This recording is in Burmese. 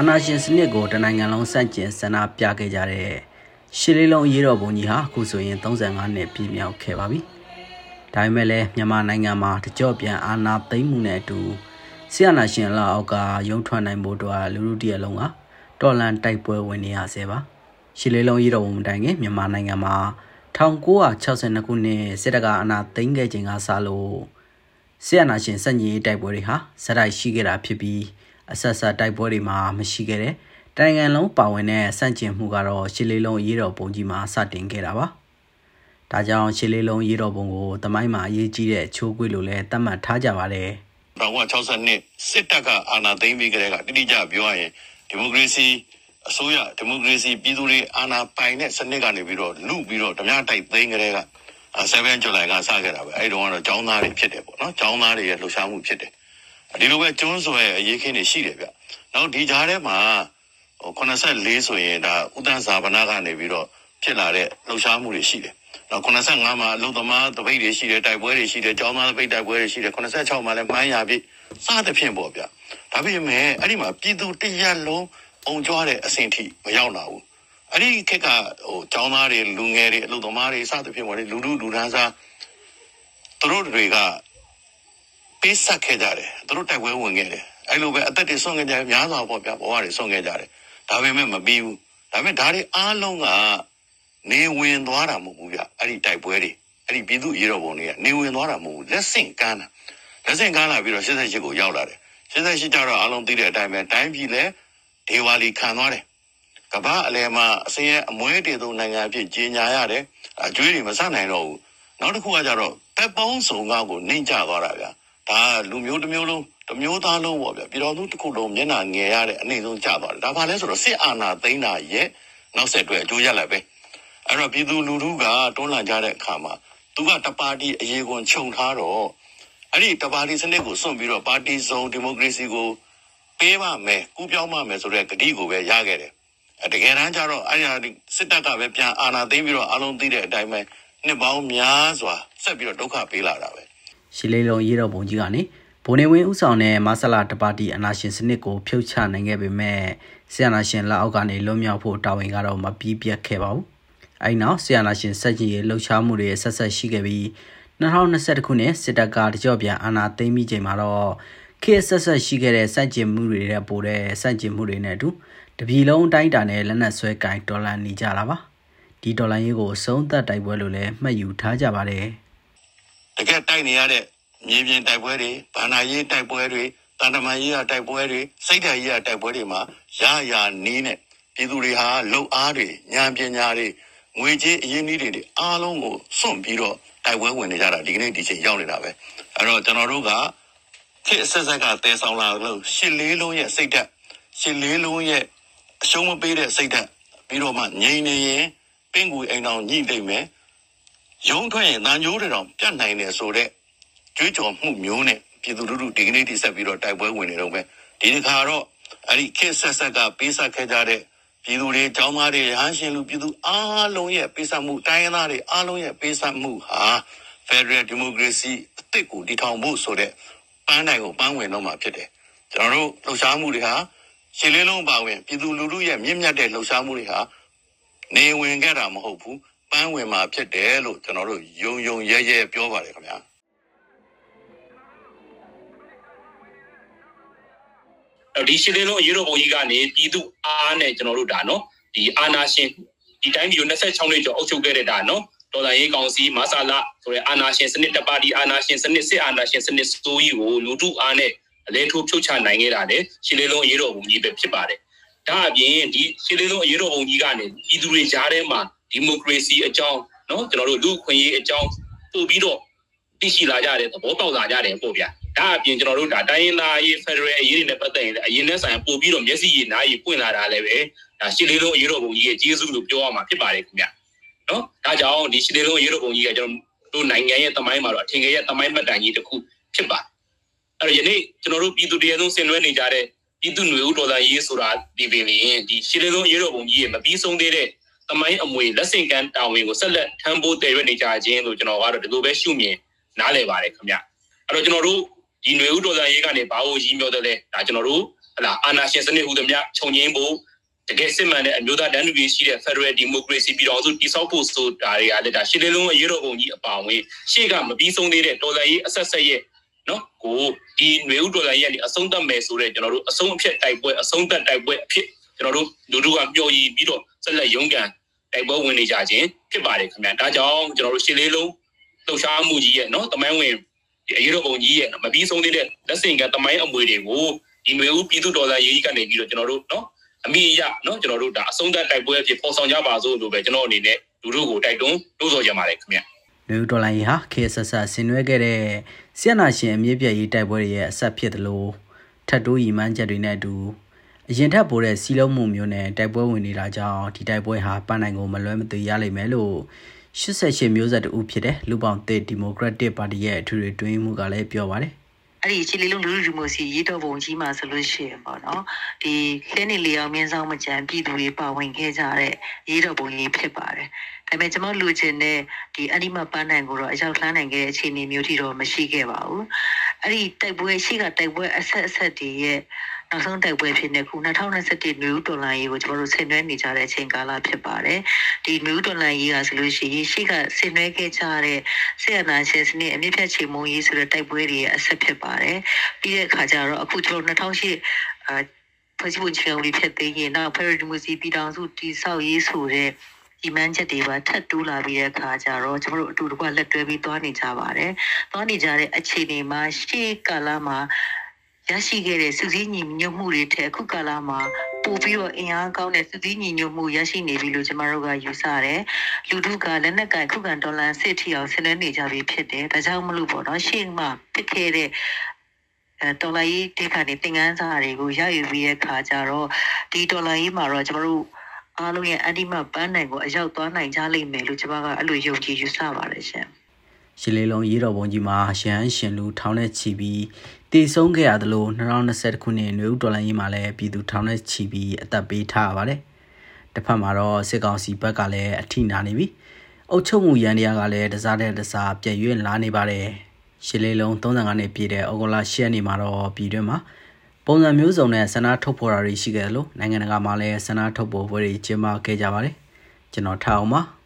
အာနာရှင်စနစ်ကိုတနိုင်ငံလုံးစန့်ကျင်ဆန္ဒပြခဲ့ကြတဲ့ရှစ်လေးလုံးအရေးတော်ပုံကြီးဟာအခုဆိုရင်35နှစ်ပြည့်မြောက်ခဲ့ပါပြီ။ဒါပေမဲ့လည်းမြန်မာနိုင်ငံမှာတကြော့ပြန်အာဏာသိမ်းမှုနဲ့အတူဆီယနာရှင်လာအောက်ကရုံထွက်နိုင်ဖို့အတွက်လူလူတရက်လုံးကတော်လန်တိုက်ပွဲဝင်နေရဆဲပါ။ရှစ်လေးလုံးရေးတော်ပုံတိုင်ကမြန်မာနိုင်ငံမှာ1962ခုနှစ်စစ်တပ်ကအာဏာသိမ်းခဲ့ချိန်ကစလို့ဆီယနာရှင်စက်ကြီးတိုက်ပွဲတွေဟာဇက်တိုက်ရှိခဲ့တာဖြစ်ပြီး အဆက်ဆက်တိုက်ပွဲတွေမှာမရှိခဲ့တဲ့တိုင်းငံလုံးပါဝင်တဲ့စန့်ကျင်မှုကတော့ရှစ်လေးလုံးရေးတော်ပုံကြီးမှာစတင်ခဲ့တာပါ။ဒါကြောင့်ရှစ်လေးလုံးရေးတော်ပုံကိုတမိုင်းမှာအရေးကြီးတဲ့ချိုးကွေးလို့လည်းသတ်မှတ်ထားကြပါတယ်။1962စစ်တပ်ကအာဏာသိမ်းပြီးကြတဲ့ကတိတိကျပြောရရင်ဒီမိုကရေစီအစိုးရဒီမိုကရေစီပြည်သူတွေအာဏာပိုင်တဲ့စနစ်ကနေပြီးတော့လူပြီးတော့ဓမြတိုက်သိမ်းကြတဲ့က7 July ကစခဲ့တာပဲအဲ့တုန်းကတော့ចောင်းသားတွေဖြစ်တယ်ပေါ့နော်ចောင်းသားတွေရဲ့လှုပ်ရှားမှုဖြစ်တယ် ဒီလိုပဲကျွန်းဆွယ်အရေးခင်းတွေရှိတယ်ဗျနောက်ဒီကြားထဲမှာဟို84ဆိုရင်ဒါဥဒန်းစာဗနာကနေပြီးတော့ဖြစ်လာတဲ့လှုပ်ရှားမှုတွေရှိတယ်နောက်85မှာအလုံသမားတပိတ်တွေရှိတယ်တိုက်ပွဲတွေရှိတယ်ကျောင်းသားတပိတ်တိုက်ပွဲတွေရှိတယ်86မှာလည်းမှန်းရပြီစသဖြင့်ပေါ့ဗျဒါပေမဲ့အဲ့ဒီမှာပြည်သူတရက်လုံးအုံကြွားတဲ့အဆင့်ထိမရောက်လာဘူးအဲ့ဒီခက်ကဟိုကျောင်းသားတွေလူငယ်တွေအလုံသမားတွေစသဖြင့်ပေါ့လေလူလူလူဒန်းစားသူတို့တွေက ပေးဆက်ခဲ့ကြတယ်သူတို့တိုက်ပွဲဝင်ခဲ့တယ်အဲ့လိုပဲအသက်တွေဆုံးခဲ့ကြတယ်များစွာပေါ့ဗျာဘဝတွေဆုံးခဲ့ကြတယ်ဒါပေမဲ့မပြီးဘူးဒါပေမဲ့ဒါတွေအားလုံးကနေဝင်သွားတာမဟုတ်ဘူးဗျအဲ့ဒီတိုက်ပွဲတွေအဲ့ဒီပြည်သူရေတော်ပုံတွေကနေဝင်သွားတာမဟုတ်ဘူးလက်ဆင့်ကမ်းတာလက်ဆင့်ကမ်းလာပြီးတော့88ကိုရောက်လာတယ်88ကျတော့အားလုံးသိတဲ့အတိုင်းပဲတိုင်းပြည်လည်းဒေဝါလီခံသွားတယ်ကမ္ဘာအလယ်မှာအစင်းရဲ့အမွဲတေသုံးနိုင်ငံအဖြစ်ကြီးညာရတယ်အကျွေးတွေမဆနိုင်တော့ဘူးနောက်တစ်ခုကကြတော့တပ်ပေါင်းစုံကောက်ကိုနှိမ့်ချသွားတာဗျာ ဒါလူမျိုးတစ်မျိုးလုံးတစ်မျိုးသားလုံးပေါ့ဗျပြည်တော်သူတစ်ခုလုံးမျက်နှာငယ်ရတဲ့အနေဆုံးကြသွားတယ်ဒါဘာလဲဆိုတော့စစ်အာဏာသိမ်းတာရဲ့နောက်ဆက်တွဲအကျိုးရလဒ်ပဲအဲ့တော့ပြည်သူလူထုကတွန်းလှန်ကြတဲ့အခါမှာသူကတပါတီအရေးကွန်ခြုံထားတော့အဲ့ဒီတပါတီစနစ်ကိုစွန့်ပြီးတော့ပါတီစုံဒီမိုကရေစီကိုပေးပါမယ်ကူးပြောင်းပါမယ်ဆိုတဲ့ကတိကိုပဲရခဲ့တယ်တကယ်တမ်းကျတော့အဲ့ဒီစစ်တပ်ကပဲပြန်အာဏာသိမ်းပြီးတော့အလုံးသိတဲ့အတိုင်းပဲနှစ်ပေါင်းများစွာဆက်ပြီးတော့ဒုက္ခပေးလာတာပဲ ရှီလေးလုံးရေးတော်ပုံကြီးကနေဗိုလ်နေဝင်းဥဆောင်တဲ့မဆလာတပါတီအနာရှင်စနစ်ကိုဖြုတ်ချနိုင်ခဲ့ပေမဲ့ဆီယနာရှင်လက်အောက်ကနေလွတ်မြောက်ဖို့တာဝန်ကတော့မပြီးပြတ်ခဲ့ပါဘူး။အဲဒီနောက်ဆီယနာရှင်စက်ကြီးရဲ့လှုပ်ရှားမှုတွေဆက်ဆက်ရှိခဲ့ပြီး2021ခုနှစ်စစ်တပ်ကတကြော့ပြန်အာဏာသိမ်းပြီးချိန်မှာတော့ခေတ်ဆက်ဆက်ရှိခဲ့တဲ့စန့်ကျင်မှုတွေနဲ့ပိုတဲ့စန့်ကျင်မှုတွေနဲ့အတူတပြည်လုံးအတိုင်းအတာနဲ့လက်နက်ဆွဲကင်ဒေါ်လာနေကြတာပါ။ဒီဒေါ်လာရေးကိုဆုံးသက်တိုက်ပွဲလို့လည်းမှတ်ယူထားကြပါတယ်။ တကယ်တိုက်နေရတဲ့မြေပြင်တိုက်ပွဲတွေဘာနာရေးတိုက်ပွဲတွေတန်တမာရေးတိုက်ပွဲတွေစိတ်ဓာတ်ရေးတိုက်ပွဲတွေမှာရရနီးနဲ့ပြည်သူတွေဟာလုံအားတွေဉာဏ်ပညာတွေငွေကြေးအရင်းအနှီးတွေအားလုံးကိုစွန့်ပြီးတော့တိုက်ပွဲဝင်နေကြတာဒီကနေ့ဒီချိန်ရောက်နေတာပဲအဲ့တော့ကျွန်တော်တို့ကခေတ်ဆက်ဆက်ကတဲဆောင်လာလို့ရှစ်လေးလုံးရဲ့စိတ်ဓာတ်ရှစ်လေးလုံးရဲ့အရှုံးမပေးတဲ့စိတ်ဓာတ်ပြီးတော့မှငြိမ်နေရင်ပင်ကူအိမ်တော်ညှိနေမယ် ရုံးထွက်ရင်တန်ကြိုးတွေတော့ပြတ်နိုင်တယ်ဆိုတော့ကြွေးကြော်မှုမျိုးနဲ့ပြည်သူလူထုဒီကနေ့တိဆက်ပြီးတော့တိုက်ပွဲဝင်နေတော့ပဲဒီတစ်ခါတော့အဲ့ဒီခေတ်ဆက်ဆက်ကပေးဆက်ခဲ့ကြတဲ့ပြည်သူတွေကျောင်းသားတွေရဟန်းရှင်လူပြည်သူအားလုံးရဲ့ပေးဆက်မှုတိုင်းရင်းသားတွေအားလုံးရဲ့ပေးဆက်မှုဟာ Federal Democracy အစ်စ်ကိုတည်ထောင်ဖို့ဆိုတဲ့ပန်းတိုင်ကိုပန်းဝင်တော့မှာဖြစ်တယ်ကျွန်တော်တို့လှုပ်ရှားမှုတွေဟာရှင်းလင်းလုံးပါဝင်ပြည်သူလူထုရဲ့မြင့်မြတ်တဲ့လှုပ်ရှားမှုတွေဟာနေဝင်ခဲ့တာမဟုတ်ဘူး ပန်းဝင်မှာဖြစ်တယ်လို့ကျွန်တော်တို့ယုံယုံရဲရဲပြောပါတယ်ခင်ဗျာဒီရှင်းလင်းလုံးအရေးတော်ပုံကြီးကနေပြည်သူအားနဲ့ကျွန်တော်တို့ဒါနော်ဒီအာနာရှင်ဒီတိုင်းပြည်ကို26နှစ်ကျော်အုပ်ချုပ်ခဲ့တဲ့ဒါနော်ဒေါ်လာရေးကောင်စီမဆာလာဆိုတဲ့အာနာရှင်စနစ်တပါတီအာနာရှင်စနစ်စစ်အာနာရှင်စနစ်စိုးကြီးကိုလူထုအားနဲ့အလဲထိုးဖြုတ်ချနိုင်ခဲ့တာလေရှင်းလင်းလုံးအရေးတော်ပုံကြီးပဲဖြစ်ပါတယ်ဒါအပြင်ဒီရှင်းလင်းလုံးအရေးတော်ပုံကြီးကနေပြည်သူတွေကြားထဲမှာ ဒီမိုကရေစီအကြောင်းနော်ကျွန်တော်တို့လူခွင့်ရေးအကြောင်းပို့ပြီးတော့သိရှိလာကြတယ်သဘောပေါက်လာကြတယ်ပို့ဗျာဒါအပြင်ကျွန်တော်တို့ဒါတိုင်းရင်းသားရေးဖက်ဒရယ်အရေးတွေနဲ့ပတ်သက်ရင်အရင်နဲ့ဆိုင်ပို့ပြီးတော့မျက်စိရည်နားရည်ပွင့်လာတာလည်းပဲဒါရှစ်လေးလုံးအရေးတော်ပုံကြီးရဲ့ကျေးဇူးလို့ပြောရမှာဖြစ်ပါတယ်ခင်ဗျနော်ဒါကြောင့်ဒီရှစ်လေးလုံးအရေးတော်ပုံကြီးကကျွန်တော်တို့နိုင်ငံရဲ့တမိုင်းမှာတော့အထင်ကြီးရဲ့တမိုင်းမှတ်တိုင်ကြီးတစ်ခုဖြစ်ပါတယ်အဲ့တော့ယနေ့ကျွန်တော်တို့ပြည်သူတရေဆုံးဆင်နွှဲနေကြတဲ့ပြည်သူ့ຫນွေဦးဒေါ်လာရေးဆိုတာဒီပင်ရင်ဒီရှစ်လေးလုံးအရေးတော်ပုံကြီးရဲ့မပြီးဆုံးသေးတဲ့ တမိုင်းအမွေလက်ဆင့်ကမ်းတာဝန်ကိုဆက်လက်ထမ်းဖို့တည်ရွက်နေကြခြင်းလို့ကျွန်တော်ကတော့ဒီလိုပဲရှုမြင်နားလည်ပါတယ်ခင်ဗျအဲ့တော့ကျွန်တော်တို့ဒီຫນွေဥတော်သားရေးကနေဘာလို့ရည်မြော်တယ်လဲဒါကျွန်တော်တို့ ဟလာအာဏာရှင်စနစ်ဟူသည်များခြုံငင်းဖို့တကယ်စစ်မှန်တဲ့အမျိုးသားတန်းတူရေးရှိတဲ့ Federal Democracy ပြည်တော်စုတည်ဆောက်ဖို့ဆိုတာတွေကလည်းဒါရှင်းလင်းလုံးအရေးတော်ပုံကြီးအပါအဝင်ရှေ့ကမပြီးဆုံးသေးတဲ့တော်လှန်ရေးအဆက်ဆက်ရဲ့နော်ကိုဒီຫນွေဥတော်လှန်ရေးကနေအဆုံးသတ်မယ်ဆိုတဲ့ကျွန်တော်တို့အဆုံးအဖြစ်တိုက်ပွဲအဆုံးသတ်တိုက်ပွဲအဖြစ်ကျွန်တော်တို့လူတို့ကမျှော်ရည်ပြီးတော့ဆက်လက်ရုန်းကန် တိုက်ပွဲဝင်နေကြခြင်းဖြစ်ပါတယ်ခင်ဗျာဒါကြောင့်ကျွန်တော်တို့ရှင်းလေးလုံးလှုပ်ရှားမှုကြီးရဲ့နော်တမိုင်းဝင်ဒီအရေးတော်ပုံကြီးရဲ့မပြီးဆုံးသေးတဲ့လက်ဆင့်ကတမိုင်းအမွေတွေကိုဒီຫນွေဥပြည်သူတော်လှန်ရေးကနေပြီးတော့ကျွန်တော်တို့နော်အမိရနော်ကျွန်တော်တို့ဒါအဆုံးသတ်တိုက်ပွဲအဖြစ်ပေါ်ဆောင်ကြပါစို့လို့ပဲကျွန်တော်အနေနဲ့လူတို့ကိုတိုက်တွန်းလို့ဆိုကြပါတယ်ခင်ဗျာနယူဒေါ်လာရီဟာခေဆဆဆင်နွှဲခဲ့တဲ့ဆီယနာရှင်အမြင့်ပြည့်ရေးတိုက်ပွဲတွေရဲ့အဆက်ဖြစ်တယ်လို့ထတ်တိုးရီမန်းချက်တွေနဲ့အတူ အရင်ထက်ပိုတဲ့စီလုံးမှုမျိုးနဲ့တိုက်ပွဲဝင်နေတာကြောင့်ဒီတိုက်ပွဲဟာပန်းနိုင်ကိုမလွဲမသွေရလိမ့်မယ်လို့88မျိုးဆက်တူဖြစ်တဲ့လူပေါင်းတဲ့ဒီမိုကရက်တစ်ပါတီရဲ့အထွေထွေတွင်းမှုကလည်းပြောပါတယ်အဲ့ဒီချီလီလုံးလူလူဒီမိုစီရေးတော်ပုံကြီးမှာဆိုလို့ရှိရင်ပေါ့နော်ဒီခဲနေလျောင်မင်းဆောင်မကြံပြည်သူတွေပါဝင်ခဲ့ကြတဲ့ရေးတော်ပုံကြီးဖြစ်ပါတယ်ဒါပေမဲ့ကျွန်တော်လူချင်တဲ့ဒီအနိမပန်းနိုင်ကိုတော့အရောက်လှမ်းနိုင်ခဲ့တဲ့အခြေအနေမျိုးထိတော့မရှိခဲ့ပါဘူးအဲ့ဒီတိုက်ပွဲရှိကတိုက်ပွဲအဆက်အဆက်တွေရဲ့ နောက်ဆုံးတိုက်ပွဲဖြစ်နေခု2021 New Dollar ရေးကိုကျွန်တော်တို့ဆင်နွှဲနေကြတဲ့အချိန်ကာလဖြစ်ပါတယ်ဒီ New Dollar ရေးကဆိုလို့ရှိရင်ရှိကဆင်နွှဲခဲ့ကြတဲ့ဆေးရနာရှင်စနစ်အမြင့်ဖြတ်ချေမှုန်းရေးဆိုတဲ့တိုက်ပွဲတွေရဲ့အဆက်ဖြစ်ပါတယ်ပြီးတဲ့အခါကျတော့အခုကျွန်တော်2008အာဖွဲ့စည်းပုံချေအောင်လေးဖြစ်သေးရင်နောက် Paradise ပြည်ထောင်စုတည်ဆောက်ရေးဆိုတဲ့ဒီမန်းချက်တွေပါထပ်တိုးလာပြီးတဲ့အခါကျတော့ကျွန်တော်တို့အတူတကွလက်တွဲပြီးသွားနေကြပါတယ်။သွားနေကြတဲ့အခြေအနေမှာရှေ့ကာလမှာ ရရှိခဲ့တဲ့စုစည်းညီညွတ်မှုတွေထက်အခုကာလမှာပို့ပြီးတော့အင်အားကောင်းတဲ့စုစည်းညီညွတ်မှုရရှိနေပြီလို့ကျွန်တော်တို့ကယူဆတယ်။လူထုကလက်နက်ကင်ခုခံဒေါ်လာစစ်ထီအောင်ဆင်နွှဲနေကြပြီဖြစ်တယ်။ဒါကြောင့်မလို့ပေါ့နော်ရှေ့မှာဖြစ်ခဲ့တဲ့အဲဒေါ်လာရေးတိခါနေသင်ခန်းစာတွေကိုရယူပြီးတဲ့ခါကျတော့ဒီဒေါ်လာရေးမှာတော့ကျွန်တော်တို့အားလုံးရဲ့အတိမပန်းနိုင်ကိုအရောက်သွားနိုင်ကြလိမ့်မယ်လို့ကျွန်မကအဲ့လိုယုံကြည်ယူဆပါတယ်ရှင် ရှစ်လေးလုံးရေးတော်ပုံကြီးမှာရန်ရှင်လူထောင်းနဲ့ချီပြီးတည်ဆုံးခဲ့ရသလို2021ခုနှစ်နွေဦးတော်လိုင်းရေးမှာလည်းပြည်သူထောင်းနဲ့ချီပြီးအသက်ပေးထားရပါတယ်။တစ်ဖက်မှာတော့စစ်ကောင်စီဘက်ကလည်းအထိနာနေပြီ။အုပ်ချုပ်မှုရန်တရားကလည်းတစားတဲ့တစားပြည့်ရွံ့လာနေပါတယ်။ရှစ်လေးလုံး35နှစ်ပြည့်တဲ့ဩဂုတ်လ10ရက်နေ့မှာတော့ပြည်တွင်းမှာပုံစံမျိုးစုံနဲ့ဆန္ဒထုတ်ဖော်တာတွေရှိခဲ့တယ်လို့နိုင်ငံတကာမှာလည်းဆန္ဒထုတ်ဖော်ပွဲတွေကျင်းပခဲ့ကြပါတယ်ကျွန်တော်ထားအောင်ပါ